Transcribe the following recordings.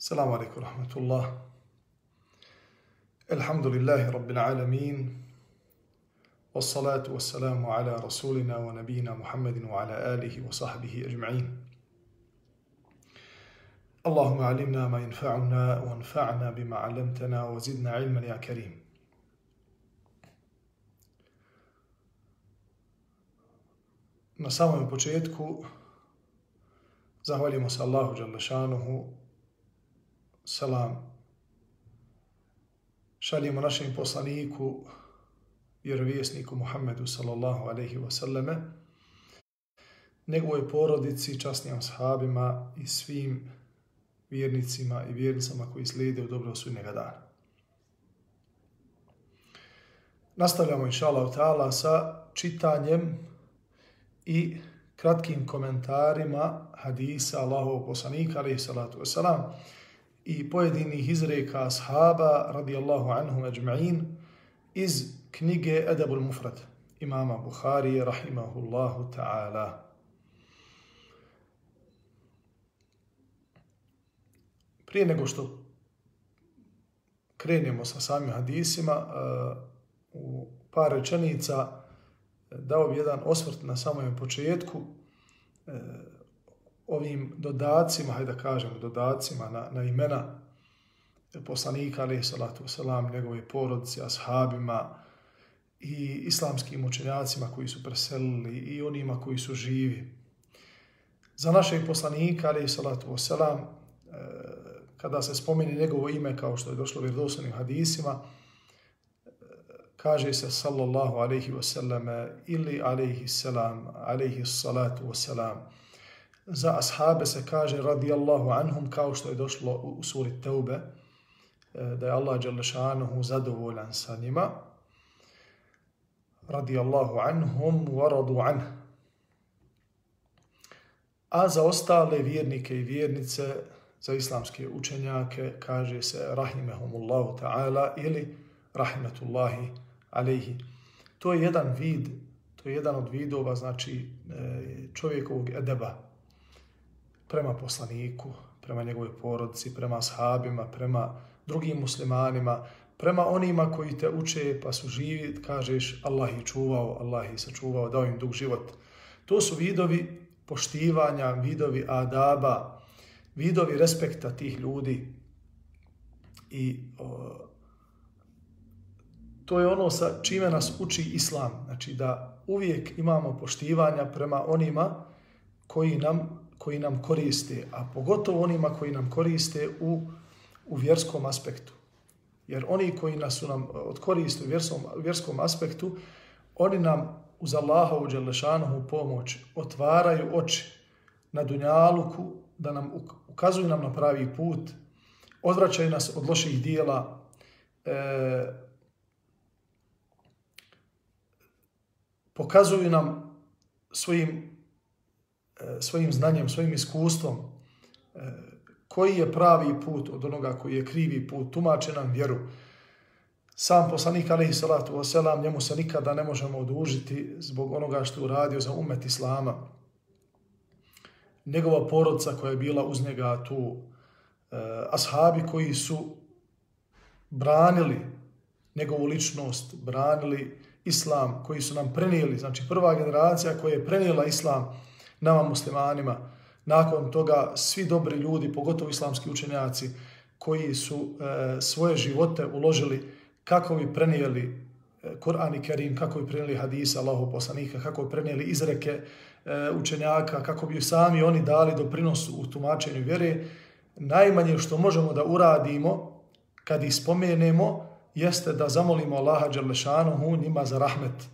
السلام عليكم ورحمة الله. الحمد لله رب العالمين والصلاة والسلام على رسولنا ونبينا محمد وعلى آله وصحبه أجمعين. اللهم علمنا ما ينفعنا وانفعنا بما علمتنا وزدنا علما يا كريم. Na samom početku zahvaljujemo se Allahu Đalešanuhu, selam, šaljemo našem poslaniku, vjerovjesniku Muhammedu sallallahu alaihi wasallame, njegovoj porodici, časnim sahabima i svim vjernicima i vjernicama koji slijede u dobro sudnjega dana. Nastavljamo, inša ta'ala, sa čitanjem i kratkim komentarima hadisa Allahovog poslanika, alaihi salatu wasalam, i pojedinih izreka ashaba, radijallahu anhum ajma'in, iz knjige Edabul Mufrad, imama Buhari, rahimahullahu ta'ala. Prije nego što krenemo sa samim hadisima, u par rečenica dao bi jedan osvrt na samom početku ovim dodacima, hajde da kažemo, dodacima na, na imena poslanika, alaih salatu wasalam, njegove porodice, ashabima i islamskim učenjacima koji su preselili i onima koji su živi. Za našeg poslanika, alaih salatu wasalam, kada se spomeni njegovo ime, kao što je došlo u vjerodostojnim hadisima, kaže se sallallahu alaihi wasallam ili alaihi salam, alaihi salatu wasalam. Za ashabe se kaže radijallahu anhum kao što je došlo u suri Teube, da je Allah Đalešanuhu zadovoljan sa njima. Radijallahu anhum wa radu anh. A za ostale vjernike i vjernice, za islamske učenjake, kaže se rahimehumullahu ta'ala ili rahmetullahi alaihi. To je jedan vid, to je jedan od vidova, znači čovjekovog edeba prema poslaniku, prema njegovoj porodici, prema sahabima, prema drugim muslimanima, prema onima koji te uče pa su živi, kažeš Allah ih čuvao, Allah ih sačuvao, dao im dug život. To su vidovi poštivanja, vidovi adaba, vidovi respekta tih ljudi i o, to je ono sa čime nas uči islam. Znači da uvijek imamo poštivanja prema onima koji nam, koji nam koriste, a pogotovo onima koji nam koriste u, u vjerskom aspektu. Jer oni koji nas su nam odkoriste u vjerskom, vjerskom aspektu, oni nam uz Allahovu Đelešanohu pomoć otvaraju oči na dunjaluku, da nam ukazuju nam na pravi put, odvraćaju nas od loših dijela, e, pokazuju nam svojim, svojim znanjem, svojim iskustvom koji je pravi put od onoga koji je krivi put, tumače nam vjeru. Sam poslanik alaihi salatu wasalam, njemu se nikada ne možemo odužiti zbog onoga što je uradio za umet Islama. Njegova porodca koja je bila uz njega tu, ashabi koji su branili njegovu ličnost, branili islam koji su nam prenijeli, znači prva generacija koja je prenijela islam nama muslimanima, nakon toga svi dobri ljudi, pogotovo islamski učenjaci, koji su e, svoje živote uložili kako bi prenijeli Kur'an i Kerim, kako bi prenijeli hadisa Allahu poslanika, kako bi prenijeli izreke e, učenjaka, kako bi sami oni dali doprinos u tumačenju vjere, najmanje što možemo da uradimo kad ih spomenemo, jeste da zamolimo Allaha Đalešanuhu njima za rahmet,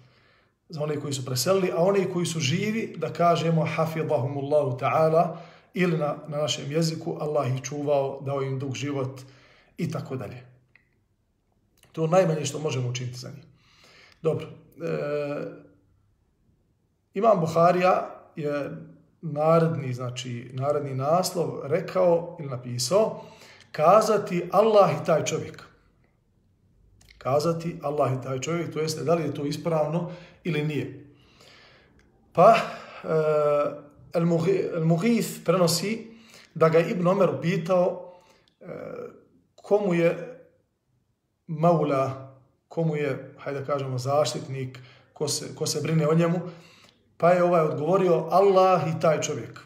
za one koji su preselili, a oni koji su živi da kažemo hafidahumullahu ta'ala ili na, na našem jeziku Allah ih čuvao, dao im dug život i tako dalje. To je najmanje što možemo učiniti za njih. Dobro. E, Imam Buharija je naredni, znači naredni naslov rekao ili napisao kazati Allah i taj čovjek kazati Allah i taj čovjek, to jeste da li je to ispravno ili nije. Pa uh, Al-Mughith prenosi da ga Ibn Omer pitao komu je maula, komu je, hajde kažemo, zaštitnik, ko se, ko se brine o njemu, pa je ovaj odgovorio Allah i taj čovjek.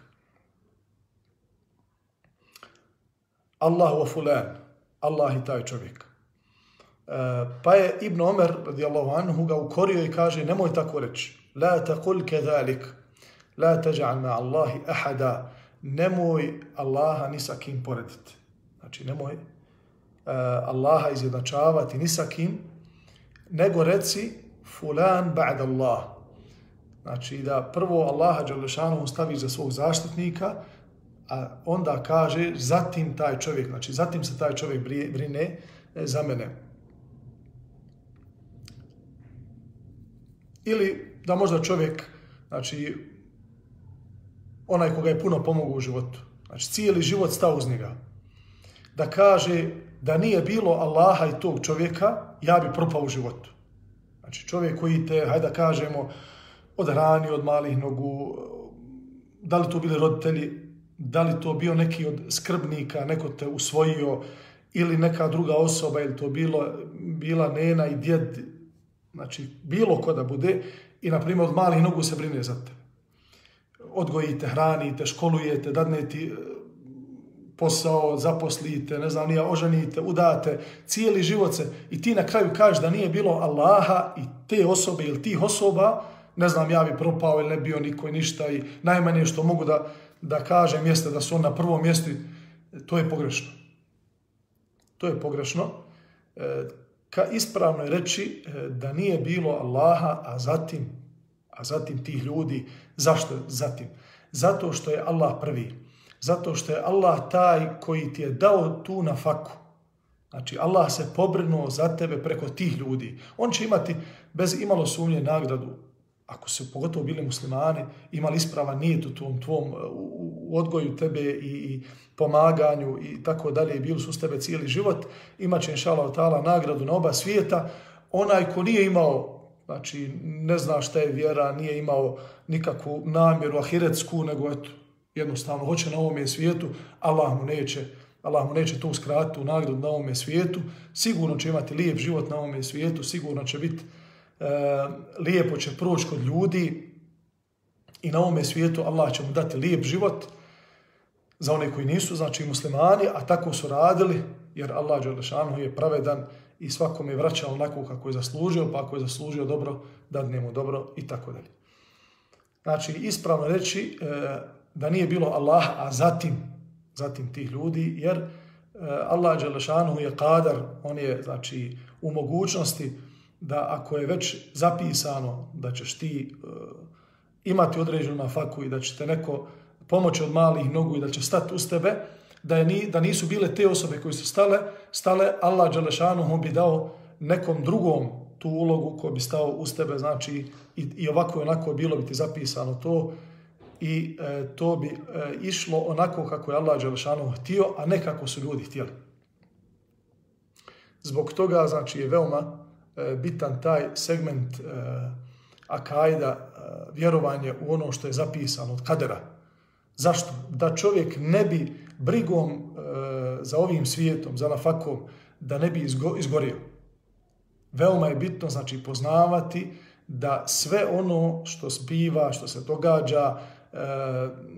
Allah wa fulan, Allah i taj čovjek. E, pa je Ibn Omer, radijallahu anhu, ga ukorio i kaže, nemoj tako reći. La taqul kedalik, la tađa'al ma Allahi ahada, nemoj Allaha ni sa kim porediti. Znači, nemoj uh, Allaha izjednačavati ni sa kim, nego reci fulan ba'd Allah. Znači, da prvo Allaha Đalešanu stavi za svog zaštitnika, a onda kaže zatim taj čovjek, znači zatim se taj čovjek brine e, za mene. Ili da možda čovjek, znači onaj koga je puno pomogao u životu, znači cijeli život stao uz njega, da kaže da nije bilo Allaha i tog čovjeka, ja bi propao u životu. Znači čovjek koji te, hajde da kažemo, od rani, od malih nogu, da li to bili roditelji, da li to bio neki od skrbnika, neko te usvojio, ili neka druga osoba, ili to bilo, bila nena i djed, znači bilo ko da bude, i na primjer od malih nogu se brine za te. Odgojite, hranite, školujete, dadnete posao, zaposlite, ne znam, nije, oženite, udate, cijeli život se, i ti na kraju kažeš da nije bilo Allaha i te osobe ili tih osoba, ne znam, ja bi propao ili ne bio niko i ništa i najmanje što mogu da, da kažem jeste da su on na prvom mjestu, to je pogrešno. To je pogrešno. E, ka ispravno je reći e, da nije bilo Allaha, a zatim, a zatim tih ljudi. Zašto zatim? Zato što je Allah prvi. Zato što je Allah taj koji ti je dao tu na faku. Znači, Allah se pobrinuo za tebe preko tih ljudi. On će imati, bez imalo sumnje, nagradu ako su pogotovo bili muslimani, imali ispravan nijet u tom tvom u odgoju tebe i, i pomaganju i tako dalje, i bili su s tebe cijeli život, imat će inšala ta'ala nagradu na oba svijeta. Onaj ko nije imao, znači ne zna šta je vjera, nije imao nikakvu namjeru ahiretsku, nego eto, jednostavno hoće na ovom svijetu, Allah mu neće Allah mu neće to uskratiti u nagradu na ovom svijetu, sigurno će imati lijep život na ovom svijetu, sigurno će biti E, lijepo će proći kod ljudi i na ovome svijetu Allah će mu dati lijep život za one koji nisu, znači muslimani, a tako su radili, jer Allah Đelešanu je pravedan i svakom je vraćao onako kako je zaslužio, pa ako je zaslužio dobro, da mu dobro i tako dalje. Znači, ispravno reći e, da nije bilo Allah, a zatim, zatim tih ljudi, jer e, Allah Đelešanu je kadar, on je znači, u mogućnosti da ako je već zapisano da ćeš ti uh, imati određenu na faku i da će te neko pomoći od malih nogu i da će stati uz tebe, da, je ni, da nisu bile te osobe koje su stale, stale Allah Đelešanu bi dao nekom drugom tu ulogu ko bi stao uz tebe, znači i, i ovako i onako bilo bi ti zapisano to i e, to bi e, išlo onako kako je Allah htio, a ne kako su ljudi htjeli. Zbog toga, znači, je veoma E, bitan taj segment e, akajda, e, vjerovanje u ono što je zapisano od kadera. Zašto? Da čovjek ne bi brigom za ovim svijetom, za nafakom, da ne bi izgorio. Veoma je bitno, znači, poznavati da sve ono što zbiva, što se događa,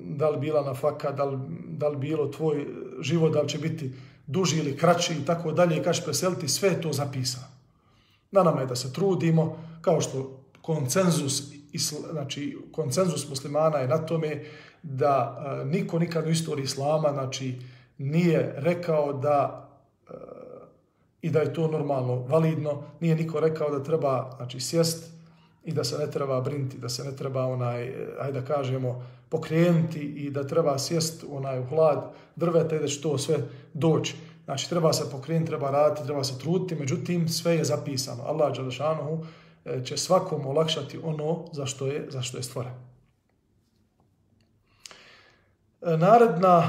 da li bila nafaka, da li, da li bilo tvoj život, da li će biti duži ili kraći i tako dalje, i kaš preseliti, sve je to zapisano. Na nama je da se trudimo, kao što koncenzus, znači koncenzus muslimana je na tome da uh, niko nikad u istoriji islama znači, nije rekao da uh, i da je to normalno, validno, nije niko rekao da treba znači, sjest i da se ne treba brinti, da se ne treba onaj, ajde da kažemo, pokrenuti i da treba sjest onaj u hlad drveta i da će to sve doći. Znači, treba se pokrenuti, treba raditi, treba se truditi, međutim, sve je zapisano. Allah Đalešanohu e, će svakom olakšati ono za što je, za što je stvoren. E, naredna,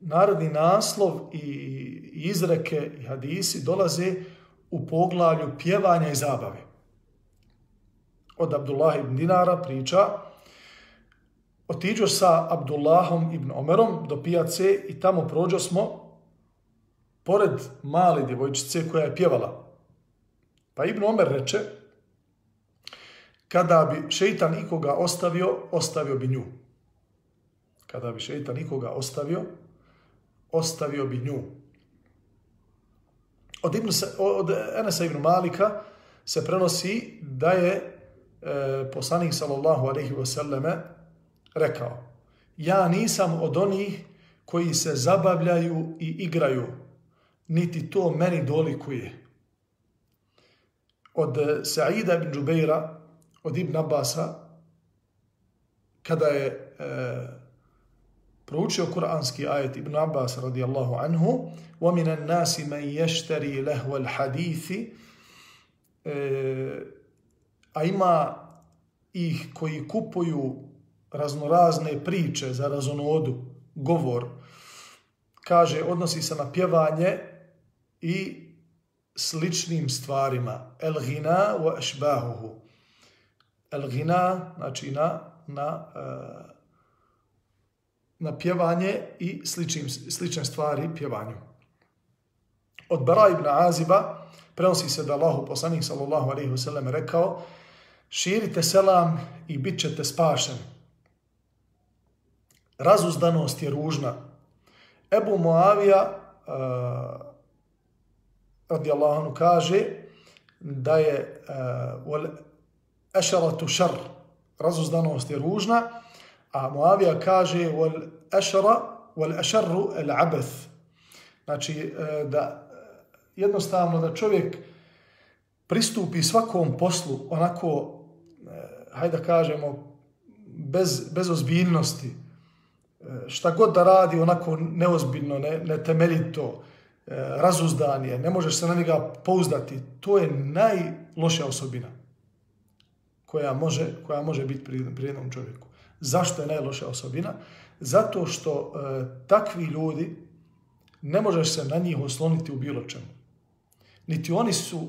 naredni naslov i izreke i hadisi dolaze u poglavlju pjevanja i zabave. Od Abdullah ibn Dinara priča otiđo sa Abdullahom ibn Omerom do pijace i tamo prođo smo pored male djevojčice koja je pjevala. Pa Ibn Omer reče, kada bi šeitan ikoga ostavio, ostavio bi nju. Kada bi šeitan ikoga ostavio, ostavio bi nju. Od, Ibn, od Enesa Ibn Malika se prenosi da je e, poslanik sallallahu alaihi wasallame rekao ja nisam od onih koji se zabavljaju i igraju, niti to meni dolikuje. Od Sa'ida ibn Džubeira, od Ibn Abbasa, kada je e, proučio kuranski ajet Ibn Abbas radijallahu anhu وَمِنَ النَّاسِ مَنْ يَشْتَرِي لَهْوَ الْحَدِيثِ e, a ima ih koji kupuju raznorazne priče za razonodu, govor, kaže, odnosi se na pjevanje i sličnim stvarima. El gina wa ešbahuhu. El gina, znači na, na, e, na pjevanje i sličnim, slične stvari pjevanju. Od Bara ibn Aziba prenosi se da Allahu poslanik sallallahu alaihi wasallam rekao širite selam i bit ćete spašeni. Razuzdanost je ružna. Ebu Moavija uh, radijallahu anhu kaže da je ešaratu šar razuzdanost je ružna a Moavija kaže wal ešara wal ešarru el abeth znači uh, da jednostavno da čovjek pristupi svakom poslu onako, e, hajde da kažemo, bez, bez ozbiljnosti, e, šta god da radi onako neozbiljno, ne, netemeljito, e, razuzdan je, ne možeš se na njega pouzdati, to je najlošija osobina koja može, koja može biti pri, pri jednom čovjeku. Zašto je najlošija osobina? Zato što e, takvi ljudi ne možeš se na njih osloniti u bilo čemu niti oni su, uh,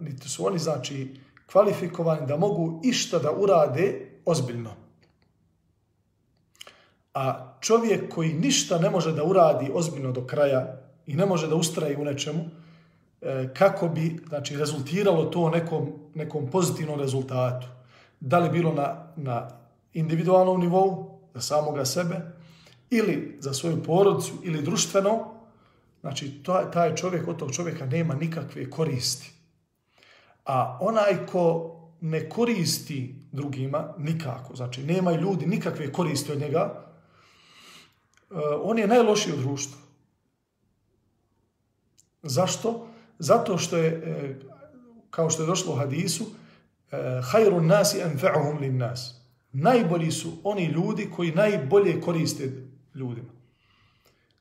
niti su oni znači kvalifikovani da mogu išta da urade ozbiljno. A čovjek koji ništa ne može da uradi ozbiljno do kraja i ne može da ustraje u nečemu, uh, kako bi znači, rezultiralo to nekom, nekom pozitivnom rezultatu. Da li bilo na, na individualnom nivou, za samoga sebe, ili za svoju porodicu, ili društveno, Znači, taj čovjek od tog čovjeka nema nikakve koristi. A onaj ko ne koristi drugima nikako, znači nema ljudi nikakve koristi od njega, eh, on je najlošiji u društvu. Zašto? Zato što je, eh, kao što je došlo u hadisu, eh, hajru nasi enfe'uhum lin nas. Najbolji su oni ljudi koji najbolje koriste ljudima.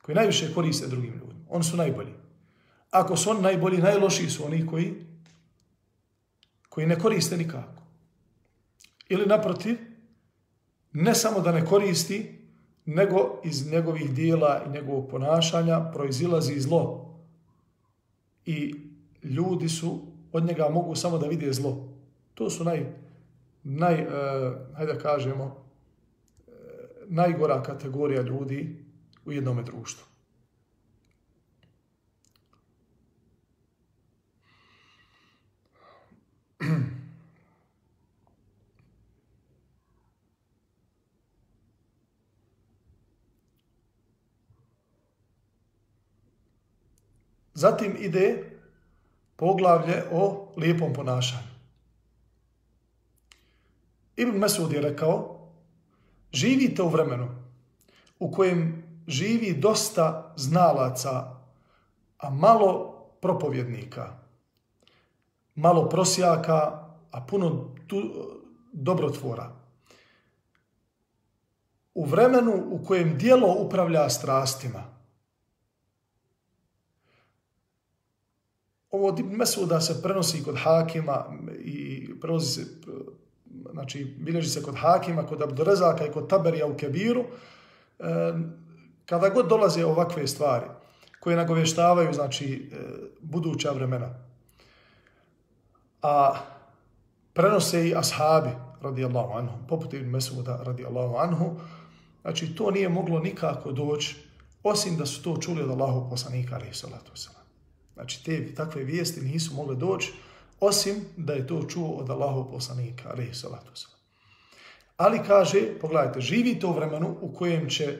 Koji najviše koriste drugim ljudima. Oni su najbolji. Ako su oni najbolji, najlošiji su oni koji, koji ne koriste nikako. Ili naprotiv, ne samo da ne koristi, nego iz njegovih dijela i njegovog ponašanja proizilazi zlo. I ljudi su, od njega mogu samo da vide zlo. To su naj, naj hajde da kažemo, uh, najgora kategorija ljudi u jednom društvu. Zatim ide poglavlje o lijepom ponašanju. Ibn Mesud je rekao, živite u vremenu u kojem živi dosta znalaca, a malo propovjednika, malo prosjaka, a puno tu, dobrotvora. U vremenu u kojem dijelo upravlja strastima, ovo od Mesuda se prenosi kod Hakima i prenosi se, znači, bilježi se kod Hakima, kod Abdurezaka i kod Taberija u Kebiru, kada god dolaze ovakve stvari koje nagovještavaju, znači, e, buduća vremena. A prenose i ashabi, radijallahu anhu, poput Ibn Mesuda, radijallahu anhu, znači, to nije moglo nikako doći osim da su to čuli od Allahov poslanika, ali salatu wasalam. Znači, te takve vijesti nisu mogle doći, osim da je to čuo od Allahov poslanika, ali salatu. Ali kaže, pogledajte, živite u vremenu u kojem će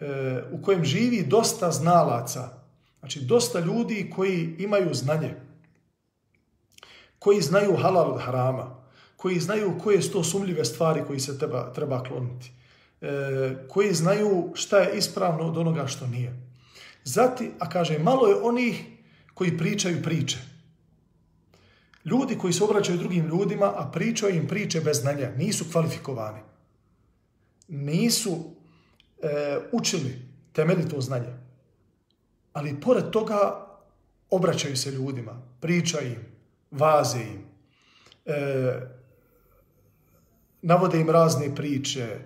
e, u kojem živi dosta znalaca, znači dosta ljudi koji imaju znanje, koji znaju halal od harama, koji znaju koje su to sumljive stvari koji se treba, treba kloniti, e, koji znaju šta je ispravno od onoga što nije. Zati, a kaže, malo je onih koji pričaju priče. Ljudi koji se obraćaju drugim ljudima, a pričaju im priče bez znanja, nisu kvalifikovani. Nisu e, učili temeljito znanje. Ali pored toga obraćaju se ljudima, pričaju im, vaze im, e, navode im razne priče, e,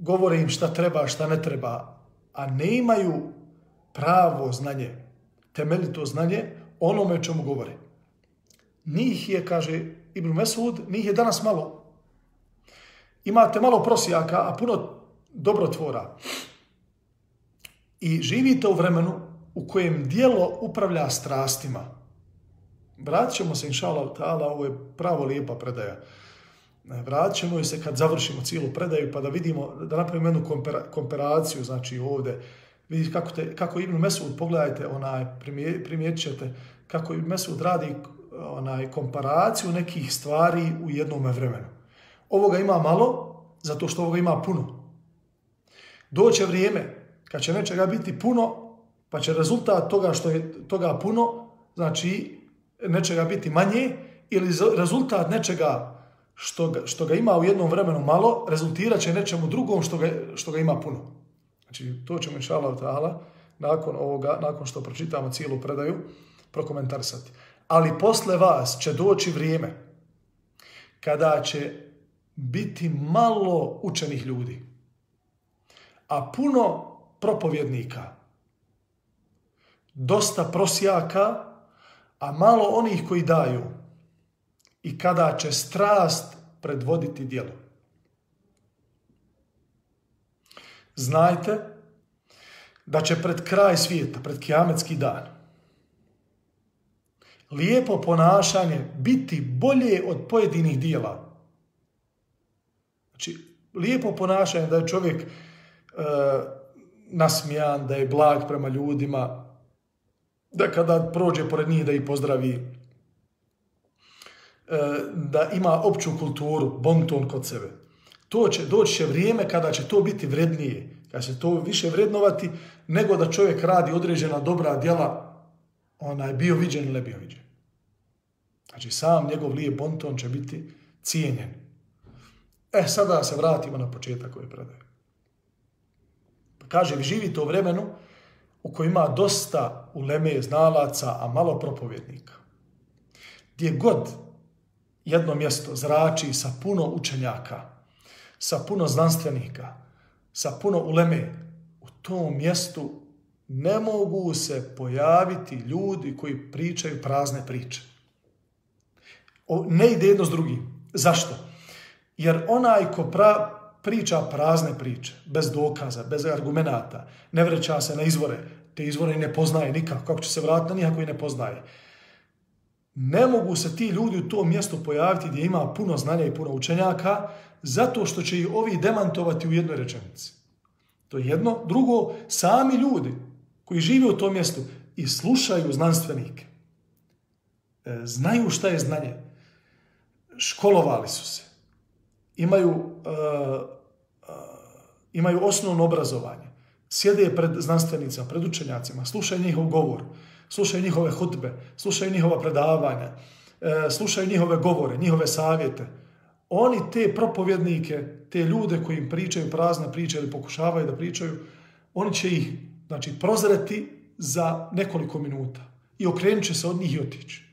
govore im šta treba, šta ne treba, a ne imaju pravo znanje, temeljito znanje onome čemu govore. Njih je, kaže Ibn Mesud, njih je danas malo. Imate malo prosijaka, a puno dobrotvora. I živite u vremenu u kojem dijelo upravlja strastima. Vratit ćemo se, inša Allah, ovo je pravo lijepa predaja. Vratit ćemo se kad završimo cijelu predaju pa da vidimo, da napravimo jednu komparaciju, znači ovdje, vidite kako, te, kako Ibn Mesud, pogledajte, onaj, primijetit ćete kako Ibn Mesud radi onaj, komparaciju nekih stvari u jednom vremenu. Ovoga ima malo, zato što ovoga ima puno. Doće vrijeme kad će nečega biti puno, pa će rezultat toga što je toga puno, znači nečega biti manje, ili rezultat nečega što ga, što ga ima u jednom vremenu malo, rezultirat će nečemu drugom što ga, što ga ima puno. Znači, to ćemo inša Allah nakon ovoga, nakon što pročitamo cijelu predaju, prokomentarisati. Ali posle vas će doći vrijeme kada će biti malo učenih ljudi, a puno propovjednika, dosta prosjaka, a malo onih koji daju i kada će strast predvoditi djelo. Znajte da će pred kraj svijeta, pred kiametski dan, lijepo ponašanje biti bolje od pojedinih dijela. Znači, lijepo ponašanje da je čovjek e, nasmijan, da je blag prema ljudima, da kada prođe pored njih da ih pozdravi, E, da ima opću kulturu, bonton kod sebe. To će, doći će vrijeme kada će to biti vrednije, kada će to više vrednovati, nego da čovjek radi određena dobra djela, onaj bio viđen ili bio viđen. Znači sam njegov lijep bonton će biti cijenjen. E, sada se vratimo na početak ove predaje. Pa kaže, vi živite u vremenu u kojima ima dosta uleme znalaca, a malo propovjednika. Gdje god jedno mjesto zrači sa puno učenjaka, sa puno znanstvenika, sa puno uleme, u tom mjestu ne mogu se pojaviti ljudi koji pričaju prazne priče. O, ne ide jedno s drugim. Zašto? Jer onaj ko pra, priča prazne priče, bez dokaza, bez argumenata, ne vreća se na izvore, te izvore ne poznaje nikako, kako će se vratiti na njih ako ne poznaje ne mogu se ti ljudi u tom mjestu pojaviti gdje ima puno znanja i puno učenjaka, zato što će ih ovi demantovati u jednoj rečenici. To je jedno. Drugo, sami ljudi koji žive u tom mjestu i slušaju znanstvenike, e, znaju šta je znanje, školovali su se, imaju, uh, uh, imaju osnovno obrazovanje, sjede pred znanstvenicima, pred učenjacima, slušaju njihov govor, slušaju njihove hutbe, slušaju njihova predavanja, e, slušaju njihove govore, njihove savjete. Oni te propovjednike, te ljude koji im pričaju prazne priče ili pokušavaju da pričaju, oni će ih znači, prozreti za nekoliko minuta i okrenut će se od njih i otići.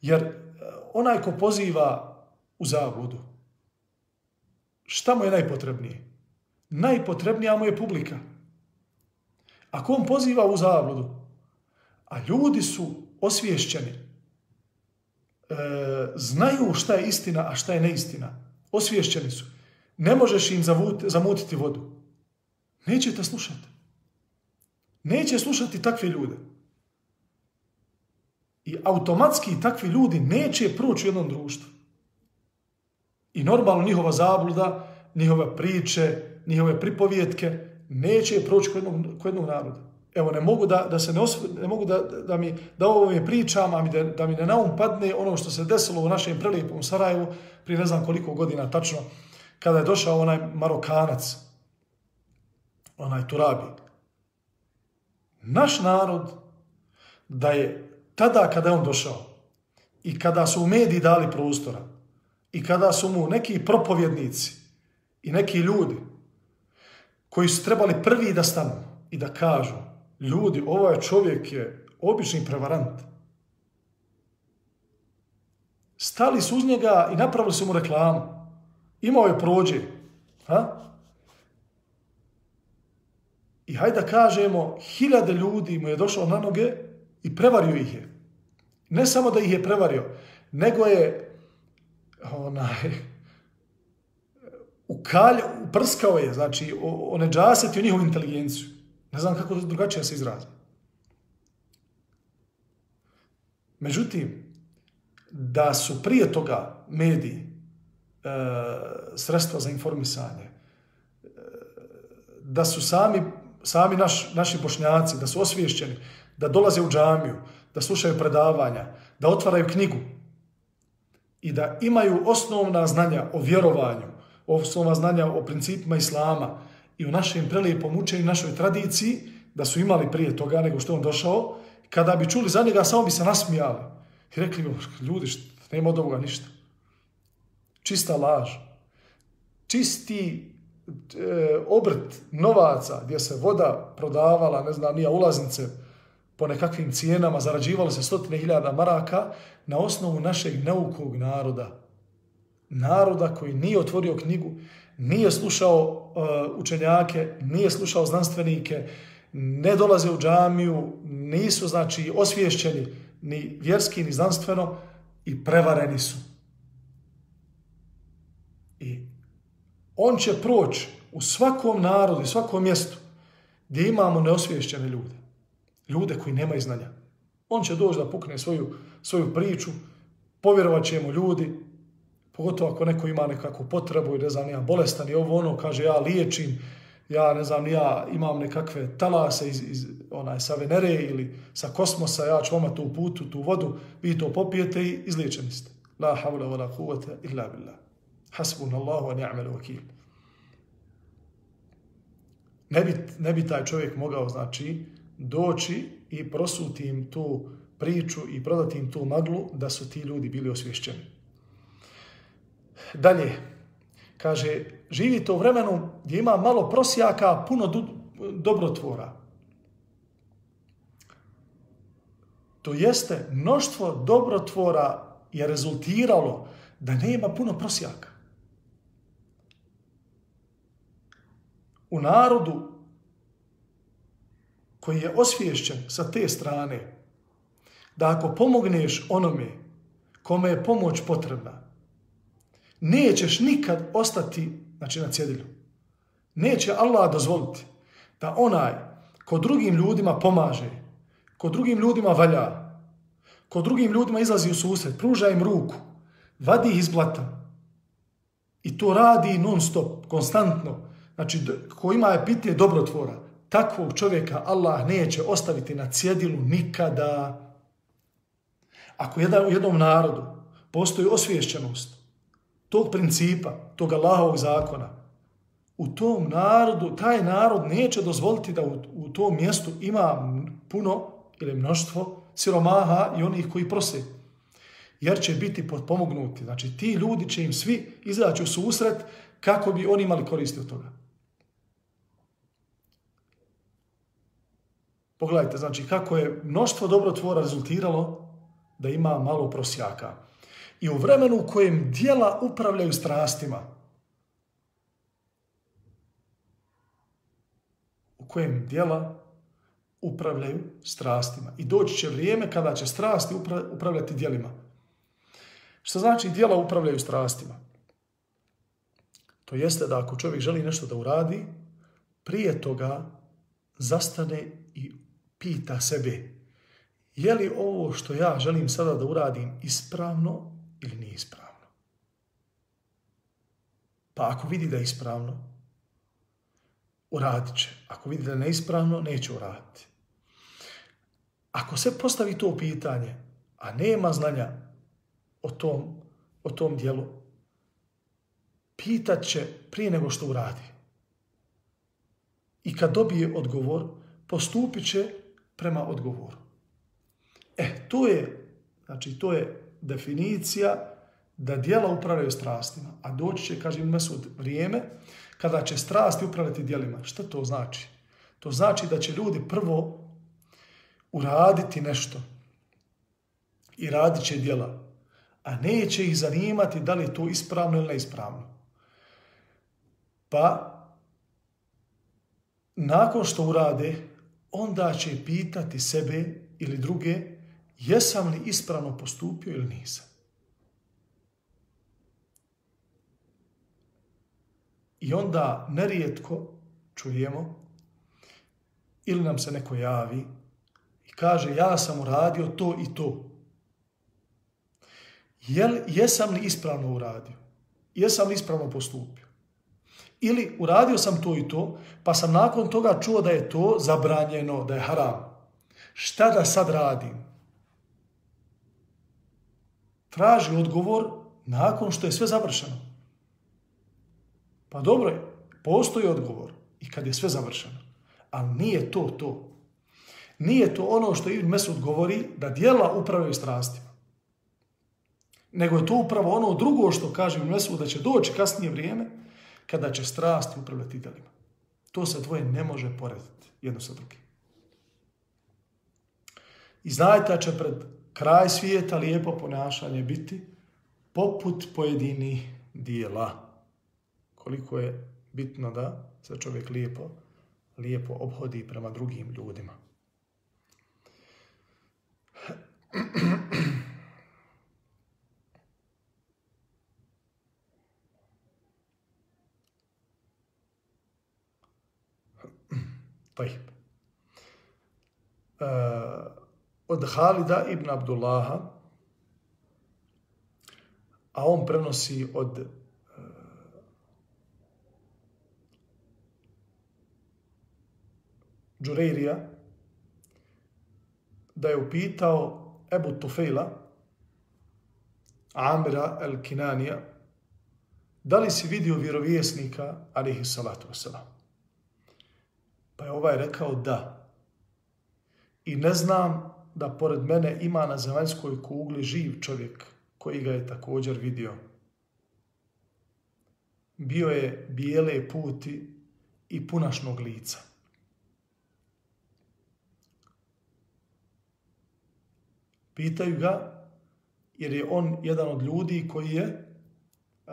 Jer e, onaj ko poziva u zavodu, šta mu je najpotrebnije? Najpotrebnija mu je publika. Ako on poziva u zabludu, a ljudi su osviješćeni, znaju šta je istina, a šta je neistina, osviješćeni su, ne možeš im zamutiti vodu. Nećete slušati. Neće slušati takve ljude. I automatski takvi ljudi neće proći u jednom društvu. I normalno njihova zabluda, njihove priče, njihove pripovjetke neće proći kod jednog, kod jednog naroda. Evo, ne mogu da, da se ne, osv... ne mogu da, da, mi, da ovo mi pričam, a mi da, da mi ne naum padne ono što se desilo u našem prelijepom Sarajevu prije ne znam koliko godina tačno, kada je došao onaj Marokanac, onaj Turabi. Naš narod, da je tada kada je on došao i kada su u mediji dali prostora i kada su mu neki propovjednici i neki ljudi koji su trebali prvi da stanu i da kažu ljudi, ovaj čovjek je obični prevarant. Stali su uz njega i napravili su mu reklamu. Imao je prođe. Ha? I hajde da kažemo, hiljade ljudi mu je došao na noge i prevario ih je. Ne samo da ih je prevario, nego je onaj, u kalj, uprskao je, znači, oneđasetio njihovu inteligenciju. Ne znam kako drugačije se izrazi. Međutim, da su prije toga mediji, e, sredstva za informisanje, e, da su sami, sami naš, naši bošnjaci, da su osviješćeni, da dolaze u džamiju, da slušaju predavanja, da otvaraju knjigu i da imaju osnovna znanja o vjerovanju, osnovna znanja o principima islama i u našem prelijepom učenju, našoj tradiciji, da su imali prije toga nego što on došao, kada bi čuli za njega, samo bi se nasmijali. I rekli bi, ljudi, nema od ovoga ništa. Čista laž. Čisti e, obrt novaca gdje se voda prodavala, ne znam, nija ulaznice, po nekakvim cijenama, zarađivalo se stotine hiljada maraka na osnovu našeg neukog naroda. Naroda koji nije otvorio knjigu, nije slušao učenjake, nije slušao znanstvenike, ne dolaze u džamiju, nisu znači osviješćeni ni vjerski, ni znanstveno i prevareni su. I on će proći u svakom narodu i svakom mjestu gdje imamo neosviješćene ljude ljude koji nemaju znanja. On će doći da pukne svoju, svoju priču, povjerovat će mu ljudi, pogotovo ako neko ima nekakvu potrebu i ne znam, ja bolestan i ovo ono, kaže ja liječim, ja ne znam, ja imam nekakve talase iz, iz onaj, sa Venere ili sa kosmosa, ja ću vama tu putu, tu vodu, vi to popijete i izliječeni ste. La havla wa la kuvata illa billah. Hasbun Allahu wa ni'mal wakil. Ne bi, ne bi taj čovjek mogao, znači, doći i prosuti im tu priču i prodati im tu maglu da su ti ljudi bili osvješćeni. Dalje, kaže, živite u vremenu gdje ima malo prosjaka, puno dobrotvora. To jeste, mnoštvo dobrotvora je rezultiralo da nema puno prosjaka. U narodu koji je osviješćen sa te strane, da ako pomogneš onome kome je pomoć potrebna, nećeš nikad ostati znači, na cjedilju. Neće Allah dozvoliti da onaj ko drugim ljudima pomaže, ko drugim ljudima valja, ko drugim ljudima izlazi u susret, pruža im ruku, vadi ih iz blata i to radi non stop, konstantno, znači ko ima epite dobrotvora, takvog čovjeka Allah neće ostaviti na cjedilu nikada. Ako u jednom narodu postoji osviješćenost tog principa, tog Allahovog zakona, u tom narodu, taj narod neće dozvoliti da u, u tom mjestu ima puno ili mnoštvo siromaha i onih koji prose. Jer će biti potpomognuti. Znači, ti ljudi će im svi izaći u susret kako bi oni imali koristi od toga. Pogledajte, znači kako je mnoštvo dobrotvora rezultiralo da ima malo prosjaka. I u vremenu u kojem dijela upravljaju strastima, u kojem dijela upravljaju strastima. I doći će vrijeme kada će strasti upravljati dijelima. Što znači dijela upravljaju strastima? To jeste da ako čovjek želi nešto da uradi, prije toga zastane i pita sebe je li ovo što ja želim sada da uradim ispravno ili nije ispravno. Pa ako vidi da je ispravno, uradit će. Ako vidi da je neispravno, neće uraditi. Ako se postavi to pitanje, a nema znanja o tom, o tom dijelu, pitat će prije nego što uradi. I kad dobije odgovor, postupit će prema odgovoru. E, to je, znači, to je definicija da dijela upravljaju strastima, a doći će, kaže Mesud, vrijeme kada će strasti upravljati dijelima. Šta to znači? To znači da će ljudi prvo uraditi nešto i radit će dijela, a neće ih zanimati da li je to ispravno ili neispravno. Pa, nakon što urade, onda će pitati sebe ili druge jesam li ispravno postupio ili nisam. I onda nerijetko čujemo ili nam se neko javi i kaže ja sam uradio to i to. Jel, jesam li ispravno uradio? Jesam li ispravno postupio? Ili uradio sam to i to, pa sam nakon toga čuo da je to zabranjeno, da je haram. Šta da sad radim? Traži odgovor nakon što je sve završeno. Pa dobro je, postoji odgovor i kad je sve završeno. Ali nije to to. Nije to ono što Ibn Mesud govori da dijela upravljaju strastima. Nego je to upravo ono drugo što kaže Ibn Mesud da će doći kasnije vrijeme kada će strasti upravljati djelima. To se dvoje ne može porediti jedno sa drugim. I znajte da će pred kraj svijeta lijepo ponašanje biti poput pojedinih dijela koliko je bitno da se čovjek lijepo, lijepo obhodi prema drugim ljudima. طيب od Halida ibn Abdullaha, a on prenosi od Džurejrija, da je upitao Ebu Tufejla, Amira el Kinanija, da li si vidio vjerovjesnika, alihi salatu wasalam. Pa je ovaj rekao da. I ne znam da pored mene ima na zemaljskoj kugli živ čovjek koji ga je također vidio. Bio je bijele puti i punašnog lica. Pitaju ga, jer je on jedan od ljudi koji je uh,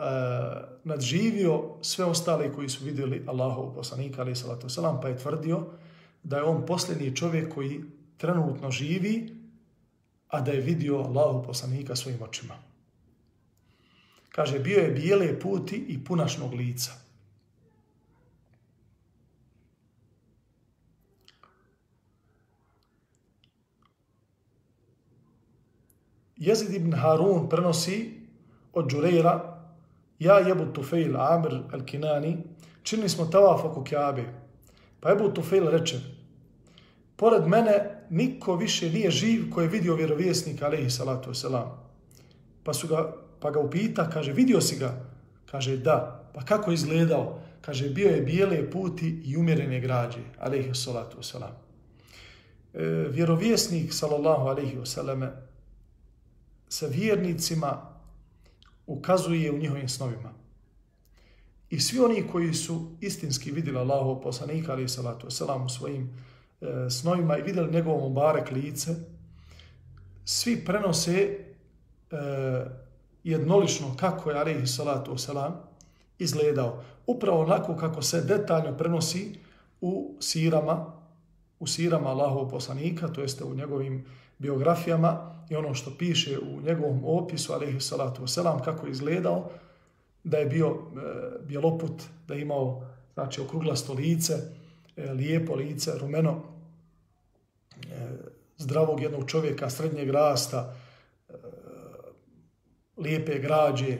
nadživio sve ostale koji su vidjeli Allahov poslanika, ali salatu wasalam, pa je tvrdio da je on posljednji čovjek koji trenutno živi, a da je vidio Allahov poslanika svojim očima. Kaže, bio je bijele puti i punašnog lica. Jezid ibn Harun prenosi od Džurejra, ja jebu Tufejl, Amir al-Kinani, činili smo tavaf oko Kjabe. Pa Ebu Tufejl reče, pored mene niko više nije živ koji je vidio vjerovjesnika, alaihi salatu wasalam. Pa, su ga, pa ga upita, kaže, vidio si ga? Kaže, da. Pa kako je izgledao? Kaže, bio je bijele puti i umjerene građe, alaihi salatu wasalam. E, vjerovjesnik, sallallahu alaihi wasalame, sa vjernicima ukazuje u njihovim snovima. I svi oni koji su istinski vidjeli Allahov poslanika, ali salatu wasalam, u svojim snovima i vidjeli njegovo mubarek lice, svi prenose e, jednolično kako je, ali salatu wasalam, izgledao. Upravo onako kako se detaljno prenosi u sirama, u sirama Allahov poslanika, to jeste u njegovim biografijama i ono što piše u njegovom opisu, alaihi salatu wasalam, kako je izgledao, da je bio e, bjeloput, da je imao znači, okruglasto lice, lijepo lice, rumeno, zdravog jednog čovjeka, srednjeg rasta, lijepe građe,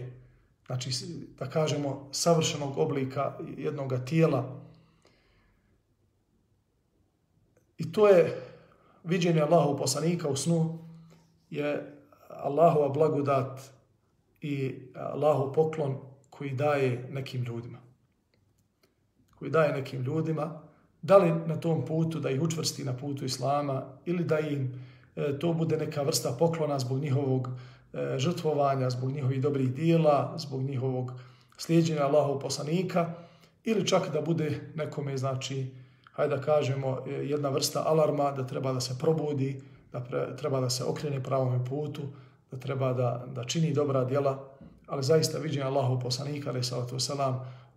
znači da kažemo savršenog oblika jednog tijela. I to je viđenje Allahov poslanika u snu je Allahova blagodat i Allahov poklon koji daje nekim ljudima. Koji daje nekim ljudima, da li na tom putu da ih učvrsti na putu Islama ili da im e, to bude neka vrsta poklona zbog njihovog e, žrtvovanja, zbog njihovih dobrih dijela, zbog njihovog slijedjenja Allahov poslanika ili čak da bude nekome, znači, hajde da kažemo, e, jedna vrsta alarma da treba da se probudi, da treba da se okrene pravom putu, da treba da, da čini dobra djela, ali zaista viđenje Allahov poslanika, ali salatu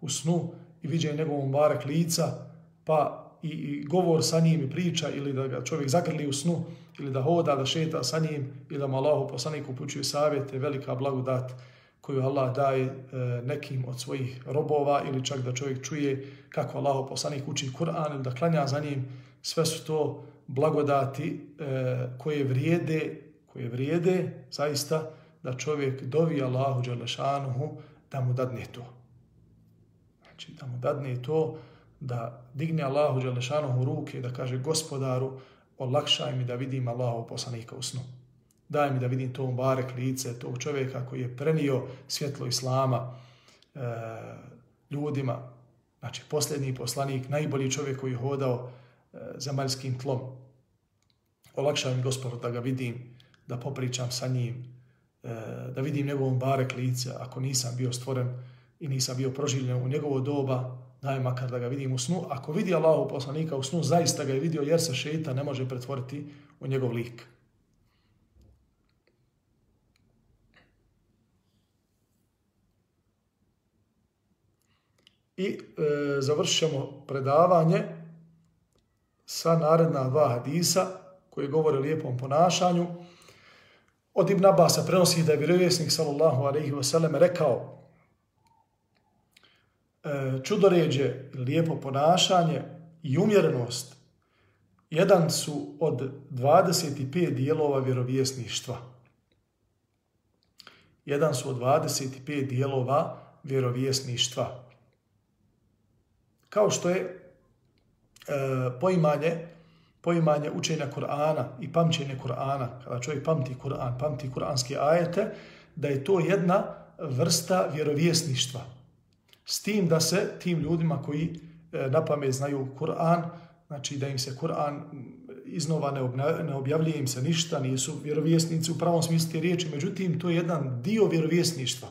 u snu i viđenje njegovom barek lica, pa i, i govor sa njim i priča ili da ga čovjek zagrli u snu ili da hoda, da šeta sa njim ili da mu Allahu poslanik upućuje savjete, velika blagodat koju Allah daje e, nekim od svojih robova ili čak da čovjek čuje kako Allahu poslanik uči Kur'an ili da klanja za njim, sve su to blagodati e, koje vrijede, koje vrijede zaista da čovjek dovi Allahu Đalešanuhu da mu dadne to. Znači da mu dadne to da digne Allahu Đalešanuhu ruke da kaže gospodaru olakšaj mi da vidim Allahu poslanika u snu. Daj mi da vidim to barek lice, tog čovjeka koji je prenio svjetlo Islama e, ljudima. Znači posljednji poslanik, najbolji čovjek koji je hodao e, zemaljskim tlom. Olakšaj mi gospodaru da ga vidim, da popričam sa njim, e, da vidim njegovom barek lice ako nisam bio stvoren i nisam bio proživljen u njegovo doba, daj makar da ga vidim u snu. Ako vidi Allahu poslanika u snu, zaista ga je vidio jer se šeita ne može pretvoriti u njegov lik. I e, predavanje sa naredna dva hadisa koji govore o lijepom ponašanju. Od Ibn Abasa prenosi da je vjerovjesnik sallallahu alaihi wasallam rekao čudoređe, lijepo ponašanje i umjerenost jedan su od 25 dijelova vjerovjesništva. Jedan su od 25 dijelova vjerovjesništva. Kao što je e, poimanje, poimanje učenja Kur'ana i pamćenje Kur'ana, kada čovjek pamti Kur'an, pamti kur'anske ajete, da je to jedna vrsta vjerovjesništva. S tim da se tim ljudima koji e, na pamet znaju Kur'an, znači da im se Kur'an iznova ne, ne objavljuje im se ništa, nisu vjerovjesnici u pravom smislu te riječi, međutim to je jedan dio vjerovjesništva.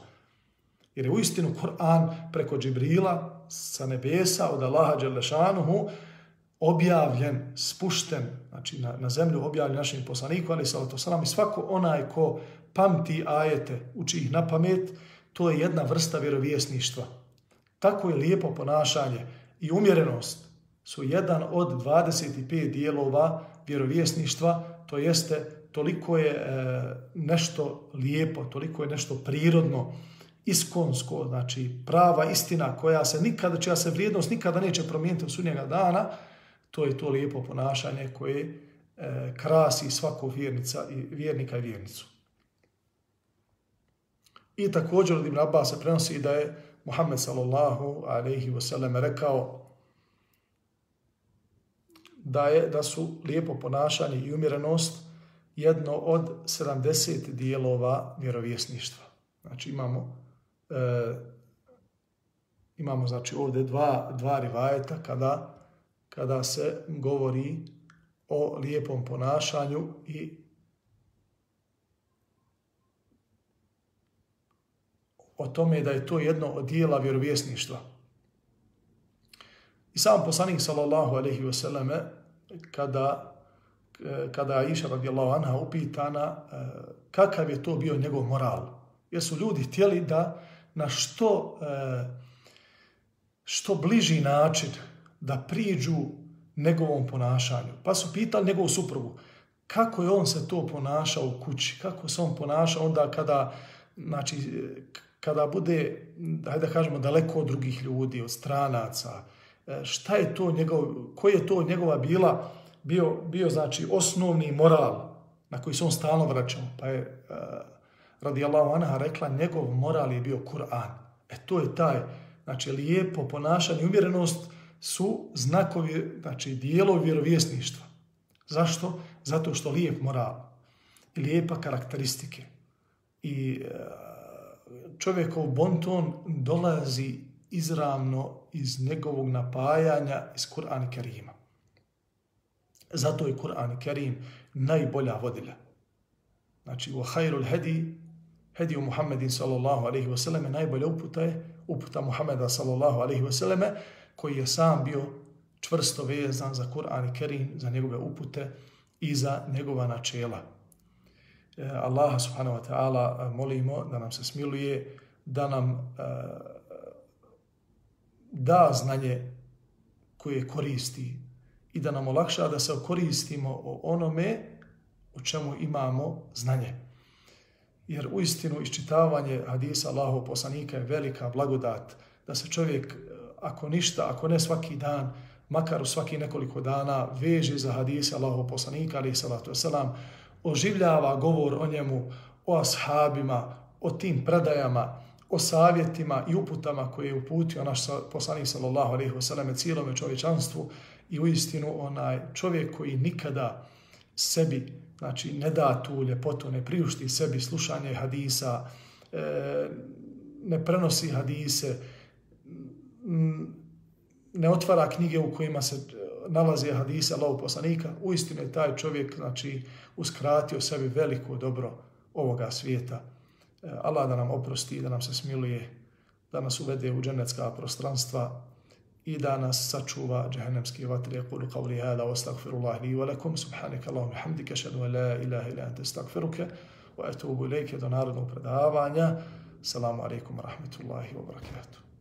Jer je u istinu Kur'an preko Džibrila sa nebesa od Allaha Đelešanuhu objavljen, spušten, znači na, na zemlju objavljen našim poslaniku, ali sa i svako onaj ko pamti ajete, uči ih na pamet, to je jedna vrsta vjerovjesništva. Tako je lijepo ponašanje i umjerenost su jedan od 25 dijelova vjerovjesništva, to jeste toliko je e, nešto lijepo, toliko je nešto prirodno, iskonsko, znači prava istina koja se nikada, čija se vrijednost nikada neće promijeniti u sudnjega dana, to je to lijepo ponašanje koje e, krasi svakog vjernica i vjernika i vjernicu. I također od Ibn Abbas se prenosi da je Muhammed sallallahu alaihi wasallam rekao da je da su lijepo ponašanje i umjerenost jedno od 70 dijelova vjerovjesništva. Znači imamo e, imamo znači ovdje dva, dva rivajeta kada, kada se govori o lijepom ponašanju i o tome da je to jedno od dijela vjerovjesništva. I sam poslanik sallallahu alaihi wasallam kada, kada je Iša radijallahu anha upitana kakav je to bio njegov moral. Jer su ljudi htjeli da na što, što bliži način da priđu njegovom ponašanju. Pa su pitali njegovu suprugu kako je on se to ponašao u kući, kako se on ponašao onda kada, znači, kada bude, hajde da kažemo, daleko od drugih ljudi, od stranaca, e, šta je to njegov, koji je to njegova bila, bio, bio znači osnovni moral na koji se on stalno vraćao. Pa je radijallahu anha rekla, njegov moral je bio Kur'an. E to je taj, znači lijepo ponašanje i umjerenost su znakovi, znači dijelovi vjerovjesništva. Zašto? Zato što lijep moral i lijepa karakteristike i e, čovjekov bonton dolazi izravno iz njegovog napajanja iz Kur'ana Kerima. Zato je Kur'an Kerim najbolja vodilja. Znači, u hajrul hedi, hedi u Muhammedin sallallahu alaihi wa sallam, najbolja uputa je uputa Muhammeda sallallahu alaihi wa sallam, koji je sam bio čvrsto vezan za Kur'an Kerim, za njegove upute i za njegova načela. E, Allaha subhanahu wa ta'ala e, molimo da nam se smiluje, da nam e, da znanje koje koristi i da nam olakša da se koristimo o onome o čemu imamo znanje. Jer u istinu iščitavanje hadisa Allahov poslanika je velika blagodat da se čovjek, ako ništa, ako ne svaki dan, makar u svaki nekoliko dana, veže za hadisa Allahov poslanika, ali salatu wasalam, oživljava govor o njemu, o ashabima, o tim predajama, o savjetima i uputama koje je uputio naš poslanik sallallahu alejhi ve selleme cijelom čovječanstvu i u istinu onaj čovjek koji nikada sebi znači ne da tu ljepotu, ne priušti sebi slušanje hadisa, e, ne prenosi hadise, ne otvara knjige u kojima se nalazi hadise Allahog poslanika, uistinu je taj čovjek znači, uskratio sebi veliko dobro ovoga svijeta. E, Allah da nam oprosti, da nam se smiluje, da nas uvede u dženecka prostranstva i da nas sačuva džahennemski vatri. Kulu qavli hada, astagfirullah li wa lakum, subhanaka Allahum hamdika, šadu la ilaha ila ante astagfiruke, wa etubu ilike do narodnog predavanja. Salamu alaikum wa rahmatullahi wa barakatuh.